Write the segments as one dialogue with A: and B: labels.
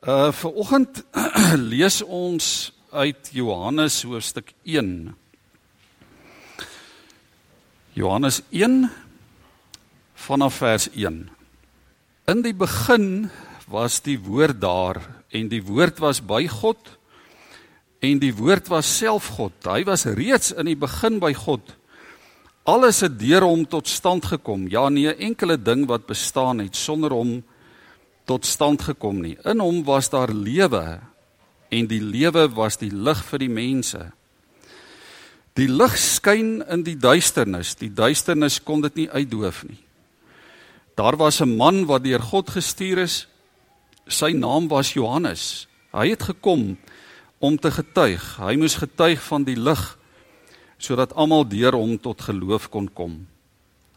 A: Uh vir oggend lees ons uit Johannes hoofstuk 1. Johannes 1 vanaf vers 1. In die begin was die woord daar en die woord was by God en die woord was self God. Hy was reeds in die begin by God. Alles het deur hom tot stand gekom. Ja, nie 'n enkele ding wat bestaan het sonder hom tot stand gekom nie. In hom was daar lewe en die lewe was die lig vir die mense. Die lig skyn in die duisternis. Die duisternis kon dit nie uitdoof nie. Daar was 'n man wat deur God gestuur is. Sy naam was Johannes. Hy het gekom om te getuig. Hy moes getuig van die lig sodat almal deur hom tot geloof kon kom.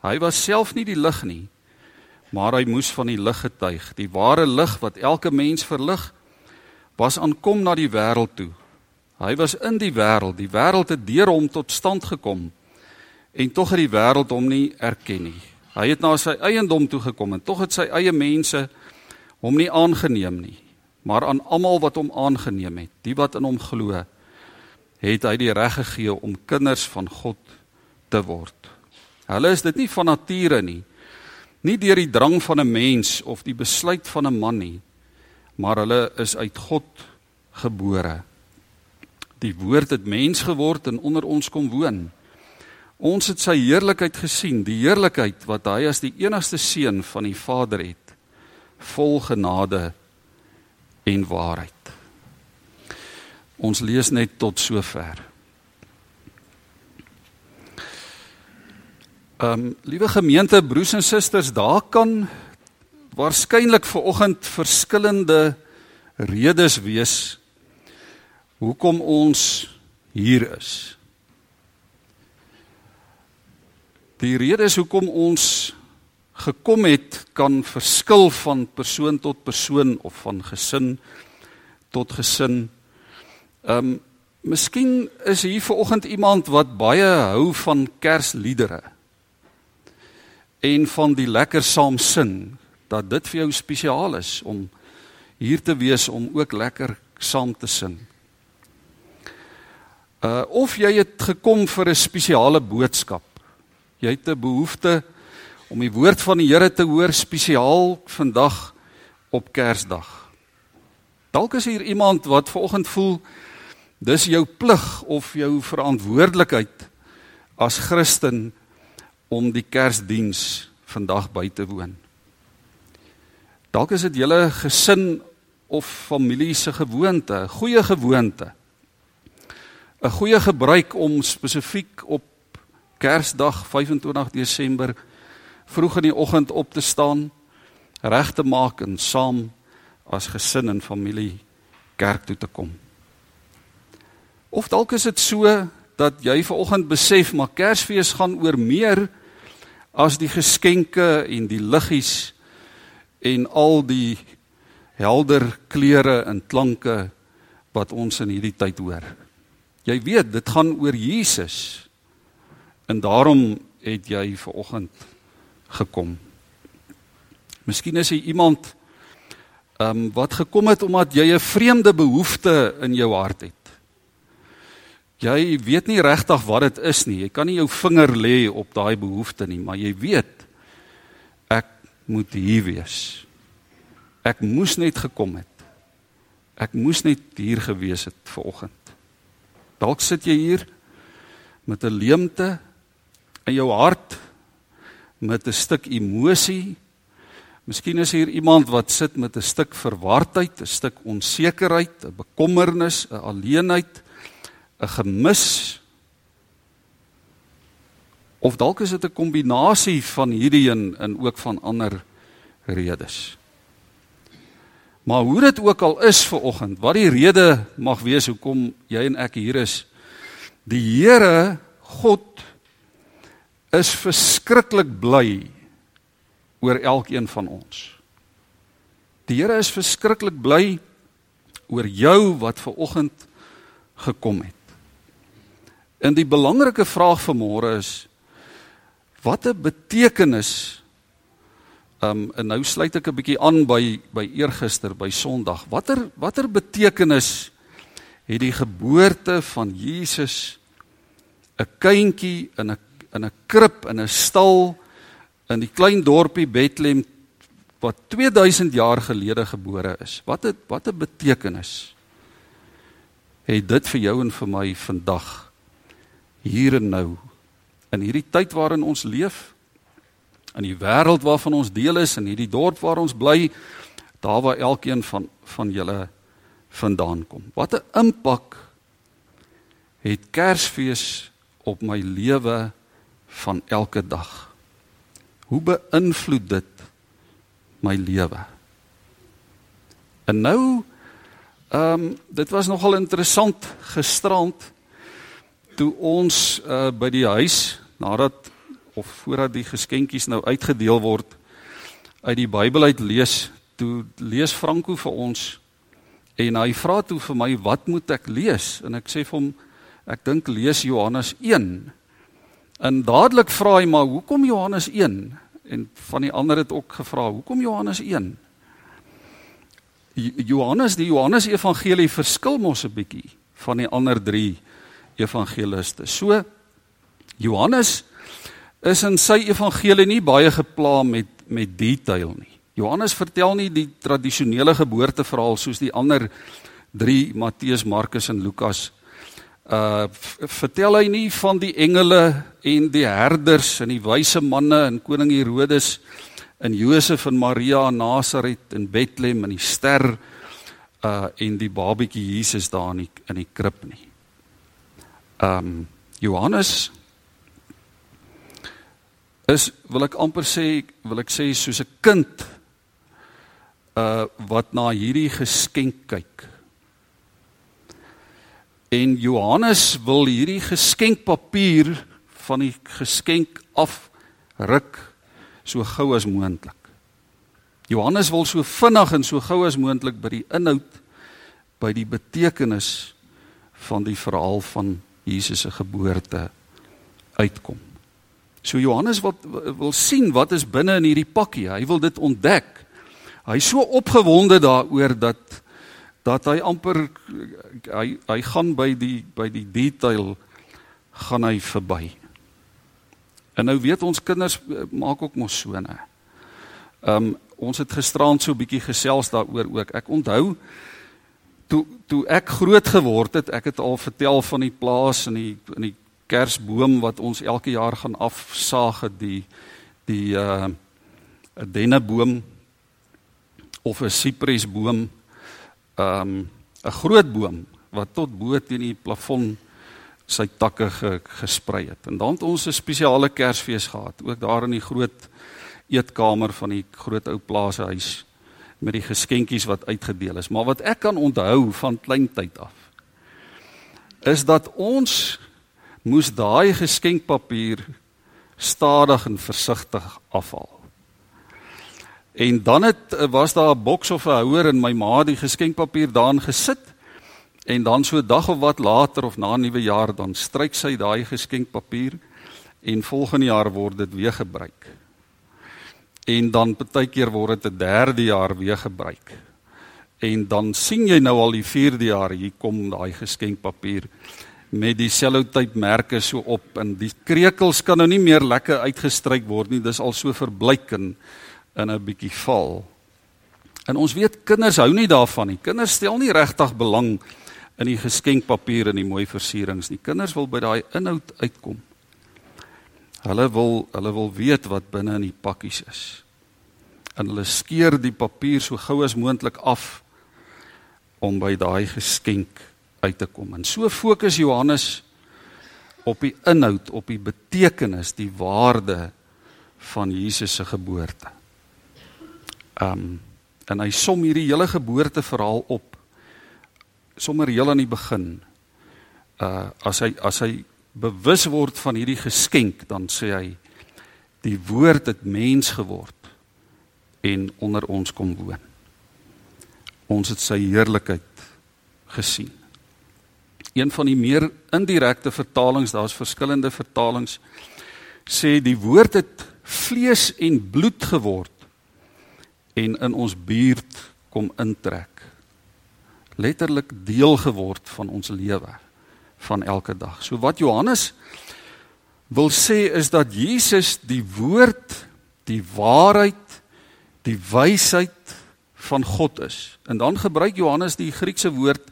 A: Hy was self nie die lig nie, maar hy moes van die lig getuig. Die ware lig wat elke mens verlig, was aankom na die wêreld toe. Hy was in die wêreld, die wêreld het deur hom tot stand gekom. En tog het die wêreld hom nie erken nie. Hy het na sy eiendom toe gekom en tog het sy eie mense hom nie aangeneem nie. Maar aan almal wat hom aangeneem het, die wat in hom glo, het hy die reg gegee om kinders van God te word. Hulle is dit nie van nature nie, nie deur die drang van 'n mens of die besluit van 'n man nie, maar hulle is uit God gebore. Die woord het mens geword en onder ons kom woon. Ons het sy heerlikheid gesien, die heerlikheid wat hy as die enigste seun van die Vader het, vol genade en waarheid. Ons lees net tot sover. Ehm um, liewe gemeente, broers en susters, daar kan waarskynlik ver oggend verskillende redes wees hoekom ons hier is. Die redes hoekom ons gekom het kan verskil van persoon tot persoon of van gesin tot gesin. Ehm um, miskien is hier ver oggend iemand wat baie hou van Kersliedere en van die lekker saam sing dat dit vir jou spesiaal is om hier te wees om ook lekker saam te sing. Uh of jy het gekom vir 'n spesiale boodskap. Jy het 'n behoefte om die woord van die Here te hoor spesiaal vandag op Kersdag. Dalk is hier iemand wat vanoggend voel dis jou plig of jou verantwoordelikheid as Christen om die Kersdiens vandag by te woon. Dalk is dit julle gesin of familie se gewoonte, goeie gewoonte. 'n Goeie gebruik om spesifiek op Kersdag 25 Desember vroeg in die oggend op te staan, reg te maak en saam as gesin en familie kerk toe te kom. Of dalk is dit so dat jy ver oggend besef maar Kersfees gaan oor meer as die geskenke en die liggies en al die helder kleure en klanke wat ons in hierdie tyd hoor. Jy weet, dit gaan oor Jesus. En daarom het jy ver oggend gekom. Miskien is jy iemand ehm um, wat gekom het omdat jy 'n vreemde behoefte in jou hart het. Jy weet nie regtig wat dit is nie. Jy kan nie jou vinger lê op daai behoefte nie, maar jy weet ek moet hier wees. Ek moes net gekom het. Ek moes net hier gewees het ver oggend. Dalk sit jy hier met 'n leemte in jou hart met 'n stuk emosie. Miskien is hier iemand wat sit met 'n stuk verwardheid, 'n stuk onsekerheid, 'n bekommernis, 'n alleenheid. 'n gemis of dalk is dit 'n kombinasie van hierdie en en ook van ander redes. Maar hoe dit ook al is vir oggend, wat die rede mag wees hoekom jy en ek hier is, die Here God is verskriklik bly oor elkeen van ons. Die Here is verskriklik bly oor jou wat ver oggend gekom het. En die belangrike vraag vir môre is watter betekenis Um en nou sluit ek 'n bietjie aan by by eergister by Sondag. Watter watter betekenis het die geboorte van Jesus 'n kindjie in 'n in 'n krib in 'n stal in die klein dorpie Bethlehem wat 2000 jaar gelede gebore is. Wat het wat 'n betekenis het dit vir jou en vir my vandag hier en nou in hierdie tyd waarin ons leef in die wêreld waarvan ons deel is in hierdie dorp waar ons bly daar waar elkeen van van julle vandaan kom. Wat 'n impak het Kersfees op my lewe van elke dag? Hoe beïnvloed dit my lewe? En nou ehm um, dit was nogal interessant gisterand toe ons uh, by die huis nadat of voordat die geskenkies nou uitgedeel word uit die Bybel uit lees, toe lees Franco vir ons en hy vra toe vir my wat moet ek lees? En ek sê vir hom ek dink lees Johannes 1 en dadelik vra hy maar hoekom Johannes 1 en van die ander het ook gevra hoekom Johannes 1 Johannes die Johannes evangelie verskil mos 'n bietjie van die ander 3 evangeliste so Johannes is in sy evangelie nie baie gepla met met detail nie. Johannes vertel nie die tradisionele geboorteverhaal soos die ander 3 Matteus, Markus en Lukas. Uh vertel hy nie van die engele en die herders en die wyse manne en koning Herodes en Josef en Maria in Nasaret en Bethlehem en die ster uh en die babatjie Jesus daar in die, in die krib nie. Um Johannes is wil ek amper sê wil ek sê soos 'n kind uh wat na hierdie geskenk kyk. En Johannes wil hierdie geskenkpapier van die geskenk afruk so gou as moontlik. Johannes wil so vinnig en so gou as moontlik by die inhoud by die betekenis van die verhaal van Jesus se geboorte uitkom. So Johannes wil wil sien wat is binne in hierdie pakkie. Hy wil dit ontdek. Hy's so opgewonde daaroor dat dat hy amper hy hy gaan by die by die detail gaan hy verby. En nou weet ons kinders eh, maak ook mos so nê. Ehm um, ons het gisterand so 'n bietjie gesels daaroor ook. Ek onthou toe toe ek groot geword het, ek het al vertel van die plaas in die in die kersboom wat ons elke jaar gaan afsaag die die uh 'n denneboom of 'n sipresboom um 'n groot boom wat tot bo teen die plafon sy takke ge, gesprei het. En dan het ons 'n spesiale Kersfees gehad, ook daar in die groot eetkamer van die groot ou plaashuis met die geskenkies wat uitgedeel is. Maar wat ek kan onthou van kleintyd af is dat ons moes daai geskenkpapier stadig en versigtig afhaal. En dan het was daar 'n boks of 'n houer in my ma die geskenkpapier daarin gesit en dan so dag of wat later of na nuwe jaar dan stryk sy daai geskenkpapier en volgende jaar word dit weer gebruik. En dan partykeer word dit 'n derde jaar weer gebruik. En dan sien jy nou al die vierde jaar hier kom daai geskenkpapier met die sellotape merke so op en die krekels kan nou nie meer lekker uitgestryk word nie. Dis al so verbleik en in 'n bietjie val. En ons weet kinders hou nie daarvan nie. Kinders stel nie regtig belang in die geskenkpapier en die mooi versierings nie. Kinders wil by daai inhoud uitkom. Hulle wil hulle wil weet wat binne in die pakkies is. En hulle skeer die papier so gou as moontlik af om by daai geskenk uit te kom. En so fokus Johannes op die inhoud, op die betekenis, die waarde van Jesus se geboorte. Um en hy som hierdie hele geboorteverhaal op sommer heel aan die begin. Uh as hy as hy bewus word van hierdie geskenk, dan sê hy die woord het mens geword en onder ons kom woon. Ons het sy heerlikheid gesien een van die meer indirekte vertalings, daar's verskillende vertalings sê die woord het vlees en bloed geword en in ons buurt kom intrek. Letterlik deel geword van ons lewe van elke dag. So wat Johannes wil sê is dat Jesus die woord, die waarheid, die wysheid van God is. En dan gebruik Johannes die Griekse woord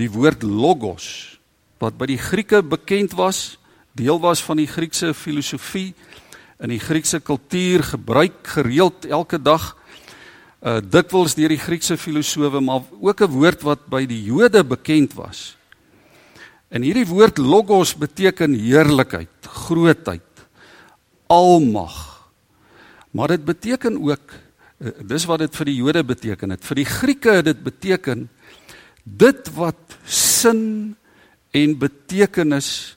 A: die woord logos wat by die Grieke bekend was, deel was van die Griekse filosofie in die Griekse kultuur gebruik gereeld elke dag uh dikwels deur die Griekse filosowe maar ook 'n woord wat by die Jode bekend was. En hierdie woord logos beteken heerlikheid, grootheid, almag. Maar dit beteken ook uh, dis wat dit vir die Jode beteken het. Vir die Grieke het dit beteken dit wat sin en betekenis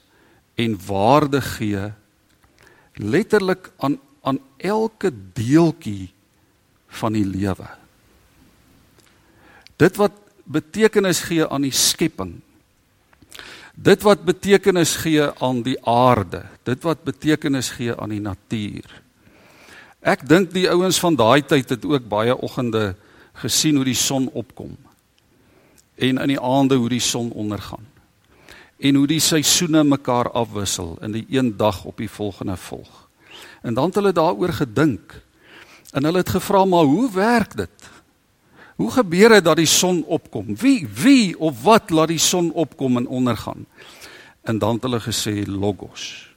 A: en waarde gee letterlik aan aan elke deeltjie van die lewe. Dit wat betekenis gee aan die skepping. Dit wat betekenis gee aan die aarde, dit wat betekenis gee aan die natuur. Ek dink die ouens van daai tyd het ook baie oggende gesien hoe die son opkom en in die aande hoe die son ondergaan en hoe die seisoene mekaar afwissel in die een dag op die volgende volg. En dan het hulle daaroor gedink. En hulle het gevra maar hoe werk dit? Hoe gebeur dit dat die son opkom? Wie wie of wat laat die son opkom en ondergaan? En dan het hulle gesê logos.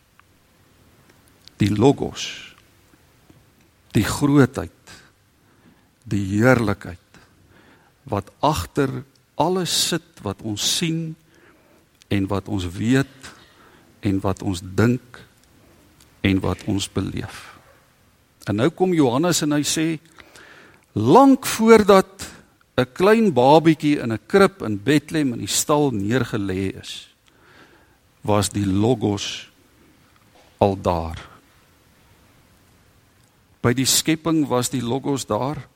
A: Die logos. Die grootheid. Die heerlikheid wat agter alles sit wat ons sien en wat ons weet en wat ons dink en wat ons beleef. En nou kom Johannes en hy sê lank voordat 'n klein babietjie in 'n krib in Bethlehem in die stal neergelê is, was die logos al daar. By die skepping was die logos daar.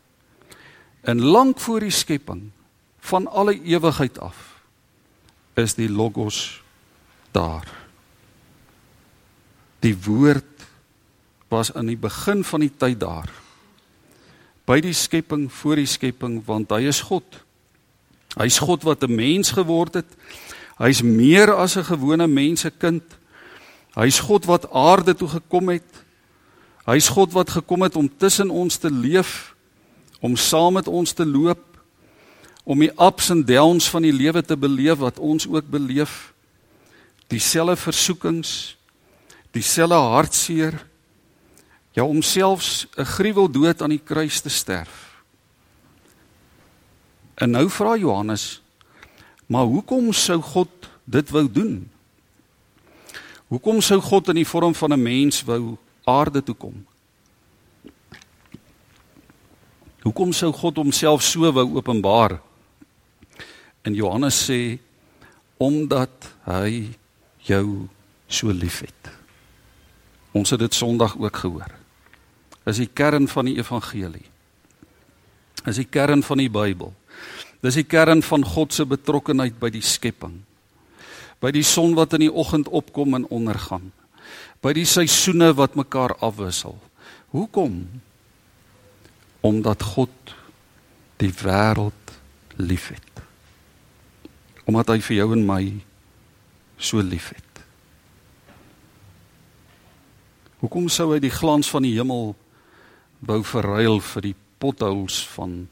A: En lank voor die skepping van alle ewigheid af is die logos daar. Die woord was aan die begin van die tyd daar. By die skepping, voor die skepping, want hy is God. Hy's God wat 'n mens geword het. Hy's meer as 'n gewone mensekind. Hy's God wat aarde toe gekom het. Hy's God wat gekom het om tussen ons te leef, om saam met ons te loop, om die ups en downs van die lewe te beleef wat ons ook beleef. Dieselfde versoekings, dieselfde hartseer, ja om selfs 'n gruweldood aan die kruis te sterf. En nou vra Johannes, maar hoekom sou God dit wou doen? Hoekom sou God in die vorm van 'n mens wou aarde toe kom? Hoekom sou God homself so wou openbaar? En Johannes sê omdat hy jou so liefhet. Ons het dit Sondag ook gehoor. Is die kern van die evangelie. Is die kern van die Bybel. Dis die kern van God se betrokkeheid by die skepping. By die son wat in die oggend opkom en ondergaan. By die seisoene wat mekaar afwissel. Hoekom? Omdat God die wêreld liefhet omdat hy vir jou en my so liefhet. Hoekom sou hy die glans van die hemel wou verruil vir die potholes van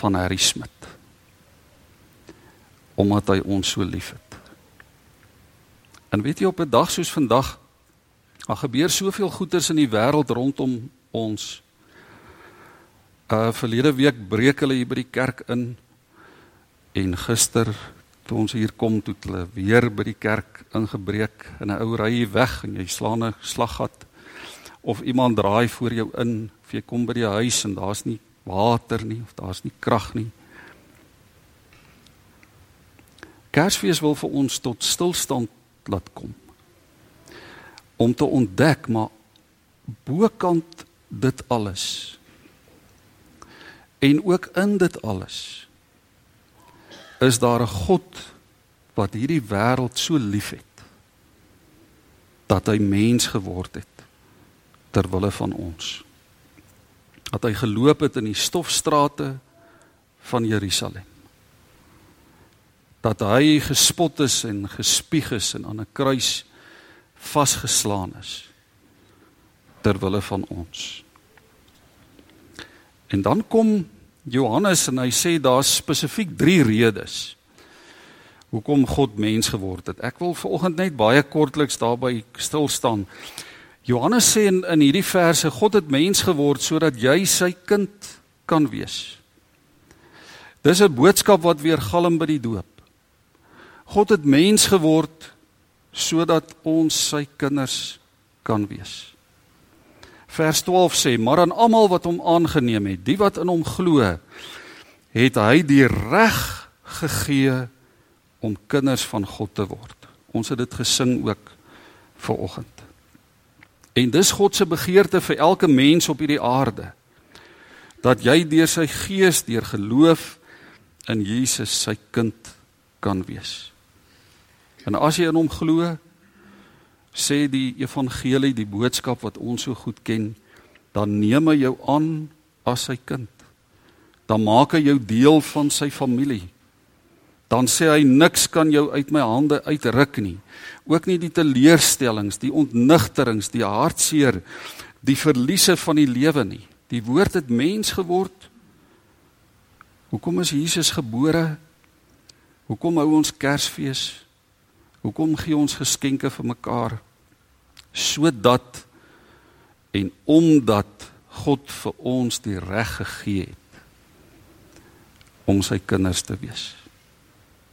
A: van Harry Smit? Omdat hy ons so liefhet. En weet jy op 'n dag soos vandag, daar gebeur soveel goeters in die wêreld rondom ons. Uh verlede week breek hulle hier by die kerk in En gister toe ons hier kom toe hulle weer by die kerk ingebreek in 'n ou ry weg en jy slaan 'n slaggat of iemand draai voor jou in of jy kom by die huis en daar's nie water nie of daar's nie krag nie. Kersfees wil vir ons tot stilstand laat kom. Om te ontdek maar bokant dit alles en ook in dit alles is daar 'n God wat hierdie wêreld so liefhet dat hy mens geword het ter wille van ons. dat hy geloop het in die stofstrate van Jerusalem. Dat hy gespot is en gespieg is en aan 'n kruis vasgeslaan is ter wille van ons. En dan kom Johannes en hy sê daar's spesifiek 3 redes hoekom God mens geword het. Ek wil vanoggend net baie kortliks daarby stil staan. Johannes sê in in hierdie verse God het mens geword sodat jy sy kind kan wees. Dis 'n boodskap wat weer galm by die doop. God het mens geword sodat ons sy kinders kan wees. Vers 12 sê: "Maar aan almal wat hom aangeneem het, die wat in hom glo, het hy die reg gegee om kinders van God te word." Ons het dit gesing ook ver oggend. En dis God se begeerte vir elke mens op hierdie aarde dat jy deur sy gees, deur geloof in Jesus sy kind kan wees. En as jy in hom glo, sê die evangelie, die boodskap wat ons so goed ken, dan neem hy jou aan as sy kind. Dan maak hy jou deel van sy familie. Dan sê hy niks kan jou uit my hande uitruk nie. Ook nie die teleurstellings, die ontnigterings, die hartseer, die verliese van die lewe nie. Die woord het mens geword. Hoekom is Jesus gebore? Hoekom hou ons Kersfees? Hoekom gee ons geskenke vir mekaar? Sodat en omdat God vir ons die reg gegee het om sy kinders te wees.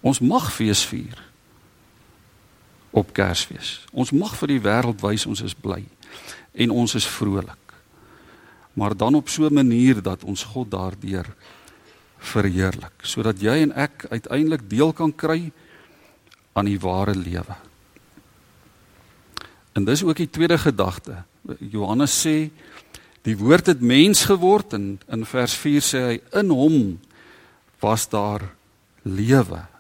A: Ons mag fees vier op Kersfees. Ons mag vir die wêreld wys ons is bly en ons is vrolik. Maar dan op so 'n manier dat ons God daardeur verheerlik sodat jy en ek uiteindelik deel kan kry aan die ware lewe. En dis ook die tweede gedagte. Johannes sê die woord het mens geword en in vers 4 sê hy in hom was daar lewe.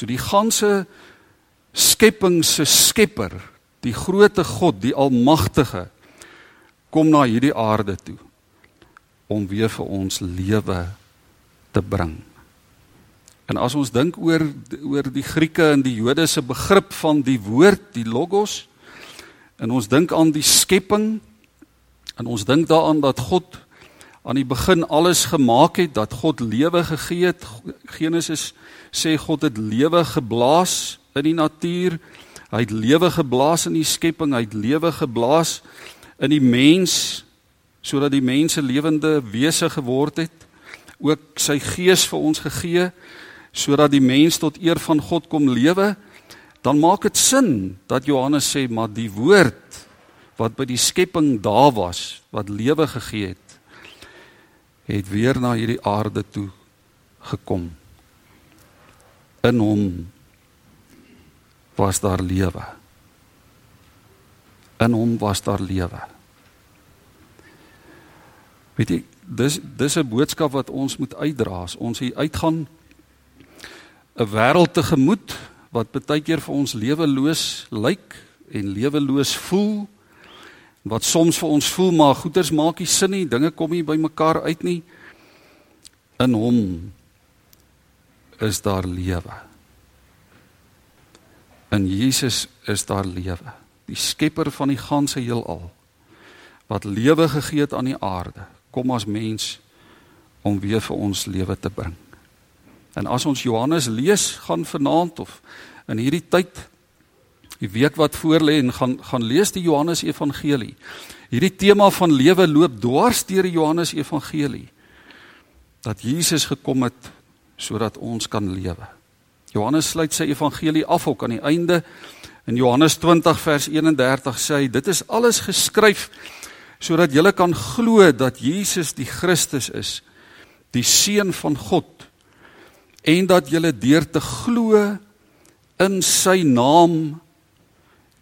A: So die ganse skepping se skepper, die grootte God, die almagtige kom na hierdie aarde toe om weer vir ons lewe te bring. En as ons dink oor oor die Grieke en die Jode se begrip van die woord, die logos, en ons dink aan die skepping en ons dink daaraan dat God aan die begin alles gemaak het, dat God lewe gegee het. Genesis sê God het lewe geblaas in die natuur. Hy het lewe geblaas in die skepping, hy het lewe geblaas in die mens sodat die mense lewende wese geword het. Ook sy gees vir ons gegee sodat die mens tot eer van God kom lewe, dan maak dit sin dat Johannes sê maar die woord wat by die skepping daar was, wat lewe gegee het, het weer na hierdie aarde toe gekom. In hom was daar lewe. In hom was daar lewe. Weet jy, dis dis 'n boodskap wat ons moet uitdra ons hier uitgaan 'n wêreld tegemoet wat baie keer vir ons leweloos lyk en leweloos voel wat soms vir ons voel maar goeders maak nie sin nie. Dinge kom nie by mekaar uit nie. In hom is daar lewe. In Jesus is daar lewe. Die skepper van die ganse heelal wat lewe gegee het aan die aarde kom as mens om weer vir ons lewe te bring. En as ons Johannes lees gaan vanaand of in hierdie tyd die week wat voorlê en gaan gaan lees die Johannes Evangelie. Hierdie tema van lewe loop dwars deur die Johannes Evangelie. Dat Jesus gekom het sodat ons kan lewe. Johannes sluit sy evangelie af ook aan die einde in Johannes 20 vers 31 sê hy dit is alles geskryf sodat julle kan glo dat Jesus die Christus is, die seun van God en dat julle deur te glo in sy naam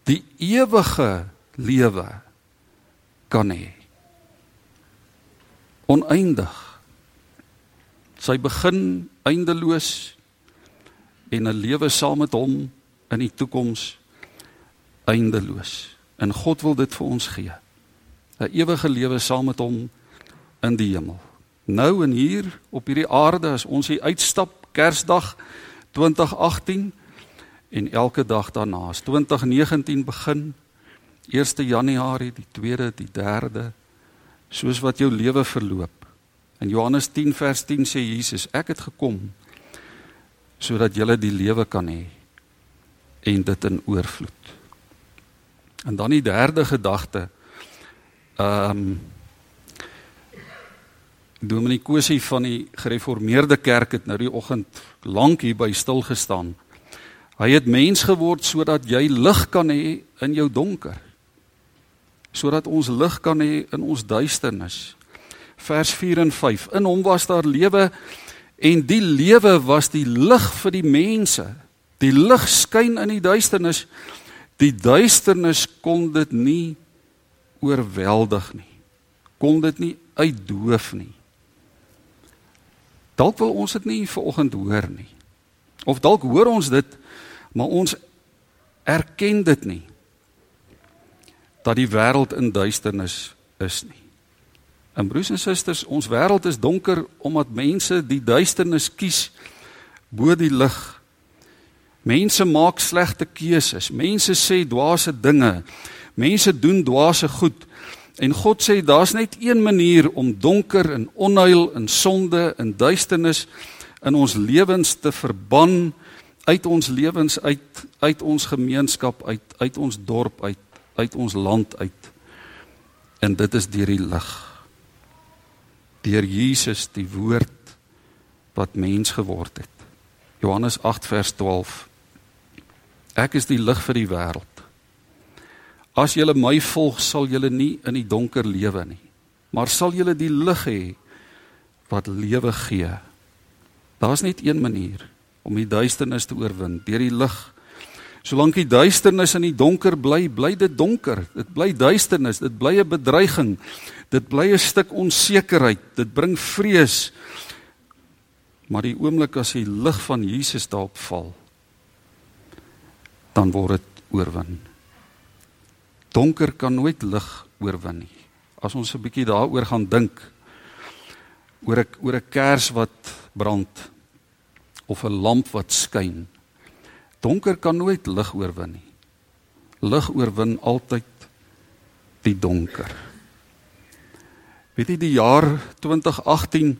A: die ewige lewe kan hê. Oneindig. Sy begin eindeloos en 'n lewe saam met hom in die toekoms eindeloos. En God wil dit vir ons gee. 'n Ewige lewe saam met hom in die hemel. Nou en hier op hierdie aarde as ons hier uitstap Kersdag 2018 en elke dag daarna. As 2019 begin 1 Januarie, die 2de, die 3de, soos wat jou lewe verloop. In Johannes 10 vers 10 sê Jesus, ek het gekom sodat jy die lewe kan hê en dit in oorvloed. En dan die derde gedagte. Ehm um, Dominee Kosie van die Gereformeerde Kerk het nou die oggend lank hier by stil gestaan. Hy het mens geword sodat jy lig kan hê in jou donker. Sodat ons lig kan hê in ons duisternis. Vers 4 en 5. In hom was daar lewe en die lewe was die lig vir die mense. Die lig skyn in die duisternis. Die duisternis kon dit nie oorweldig nie. Kon dit nie uitdoof nie. Dalk wil ons dit nie vanoggend hoor nie. Of dalk hoor ons dit, maar ons erken dit nie. Dat die wêreld in duisternis is nie. En broers en susters, ons wêreld is donker omdat mense die duisternis kies bo die lig. Mense maak slegte keuses. Mense sê dwaase dinge. Mense doen dwaase goed. En God sê daar's net een manier om donker en onheil en sonde en duisternis in ons lewens te verban uit ons lewens uit uit ons gemeenskap uit uit ons dorp uit uit ons land uit. En dit is deur die lig. Deur Jesus die woord wat mens geword het. Johannes 8 vers 12. Ek is die lig vir die wêreld. As julle my volg, sal julle nie in die donker lewe nie, maar sal julle die lig hê wat lewe gee. Daar's net een manier om die duisternis te oorwin, deur die lig. Solank die duisternis in die donker bly, bly dit donker. Dit bly duisternis, dit bly 'n bedreiging. Dit bly 'n stuk onsekerheid. Dit bring vrees. Maar die oomblik as die lig van Jesus daarop val, dan word dit oorwin donker kan nooit lig oorwin nie. As ons 'n bietjie daaroor gaan dink oor 'n oor 'n kers wat brand of 'n lamp wat skyn. Donker kan nooit lig oorwin nie. Lig oorwin altyd die donker. Weet jy die jaar 2018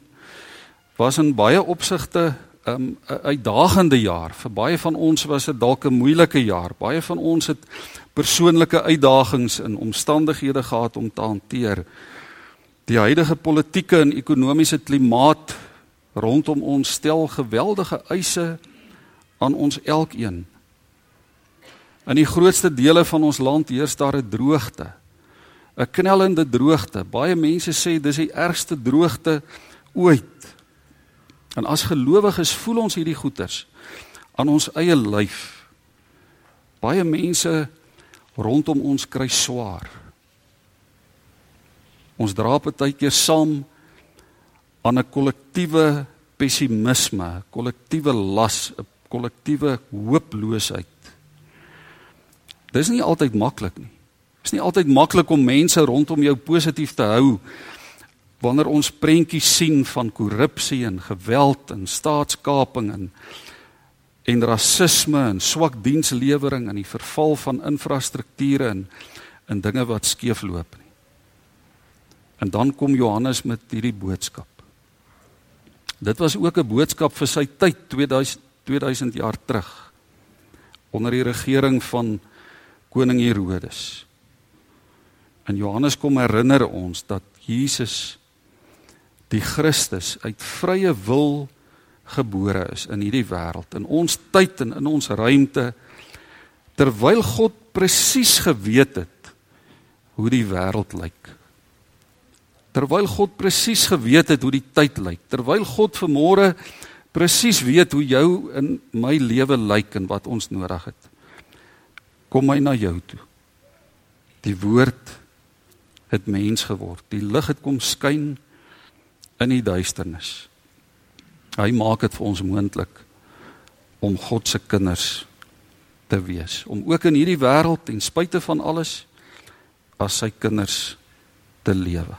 A: was in baie opsigte 'n um, uitdagende jaar. Vir baie van ons was dit dalk 'n moeilike jaar. Baie van ons het persoonlike uitdagings en omstandighede gehad om te hanteer. Die huidige politieke en ekonomiese klimaat rondom ons stel geweldige eise aan ons elkeen. In die grootste dele van ons land heers daar 'n droogte. 'n Knellende droogte. Baie mense sê dis die ergste droogte ooit. En as gelowiges voel ons hierdie goeters aan ons eie lyf. Baie mense rondom ons kry swaar. Ons dra baie keer saam aan 'n kollektiewe pessimisme, kollektiewe las, 'n kollektiewe hooploosheid. Dis nie altyd maklik nie. Dis nie altyd maklik om mense rondom jou positief te hou wanneer ons prentjies sien van korrupsie en geweld en staatskaping en en rasisme en swak dienslewering en die verval van infrastrukture en in dinge wat skeefloop nie. En dan kom Johannes met hierdie boodskap. Dit was ook 'n boodskap vir sy tyd 2000 2000 jaar terug onder die regering van koning Herodes. En Johannes kom herinner ons dat Jesus die Christus uit vrye wil gebore is in hierdie wêreld in ons tyd en in ons ruimte terwyl God presies geweet het hoe die wêreld lyk terwyl God presies geweet het hoe die tyd lyk terwyl God vermore presies weet hoe jou in my lewe lyk en wat ons nodig het kom hy na jou toe. Die woord het mens geword. Die lig het kom skyn in die duisternis. Hy maak dit vir ons moontlik om God se kinders te wees, om ook in hierdie wêreld ten spyte van alles as sy kinders te lewe.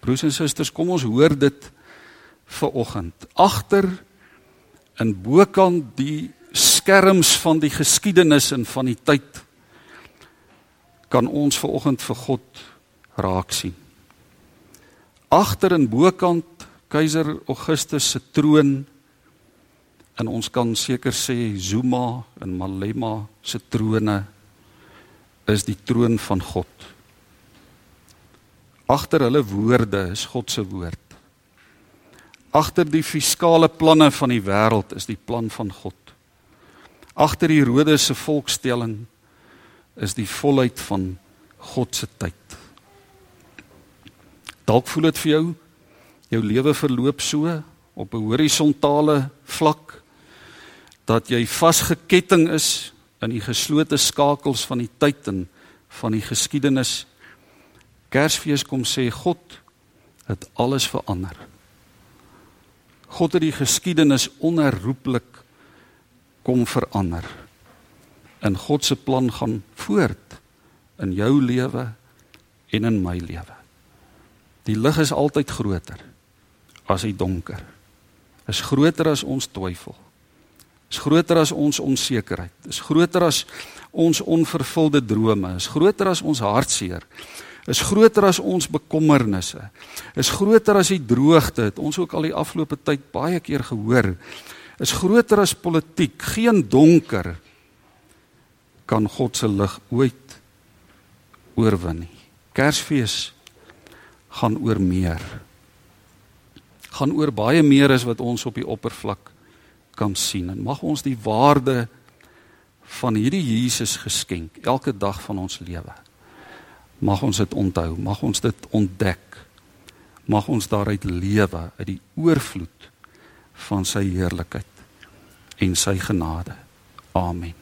A: Broers en susters, kom ons hoor dit vir oggend. Agter in bokant die skerms van die geskiedenis en van die tyd kan ons ver oggend vir God raak sien. Agter in bokant keiser Augustus se troon en ons kan seker sê Zuma en Malema se trone is die troon van God. Agter hulle woorde is God se woord. Agter die fiskale planne van die wêreld is die plan van God. Agter die Rode se volkstelling is die volheid van God se tyd. Dalk voel dit vir jou jou lewe verloop so op 'n horisontale vlak dat jy vasgeketting is in die geslote skakels van die tyd en van die geskiedenis. Kersfees kom sê God het alles verander. God het die geskiedenis onherroepelik kom verander. En God se plan gaan voort in jou lewe en in my lewe. Die lig is altyd groter as die donker. Is groter as ons twyfel. Is groter as ons onsekerheid. Is groter as ons onvervulde drome. Is groter as ons hartseer. Is groter as ons bekommernisse. Is groter as die droogte. Het ons ook al die afgelope tyd baie keer gehoor. Is groter as politiek. Geen donker kan God se lig ooit oorwin nie. Kersfees gaan oor meer. gaan oor baie meer as wat ons op die oppervlak kan sien en mag ons die waarde van hierdie Jesus geskenk elke dag van ons lewe. Mag ons dit onthou, mag ons dit ontdek. Mag ons daaruit lewe uit die oorvloed van sy heerlikheid en sy genade. Amen.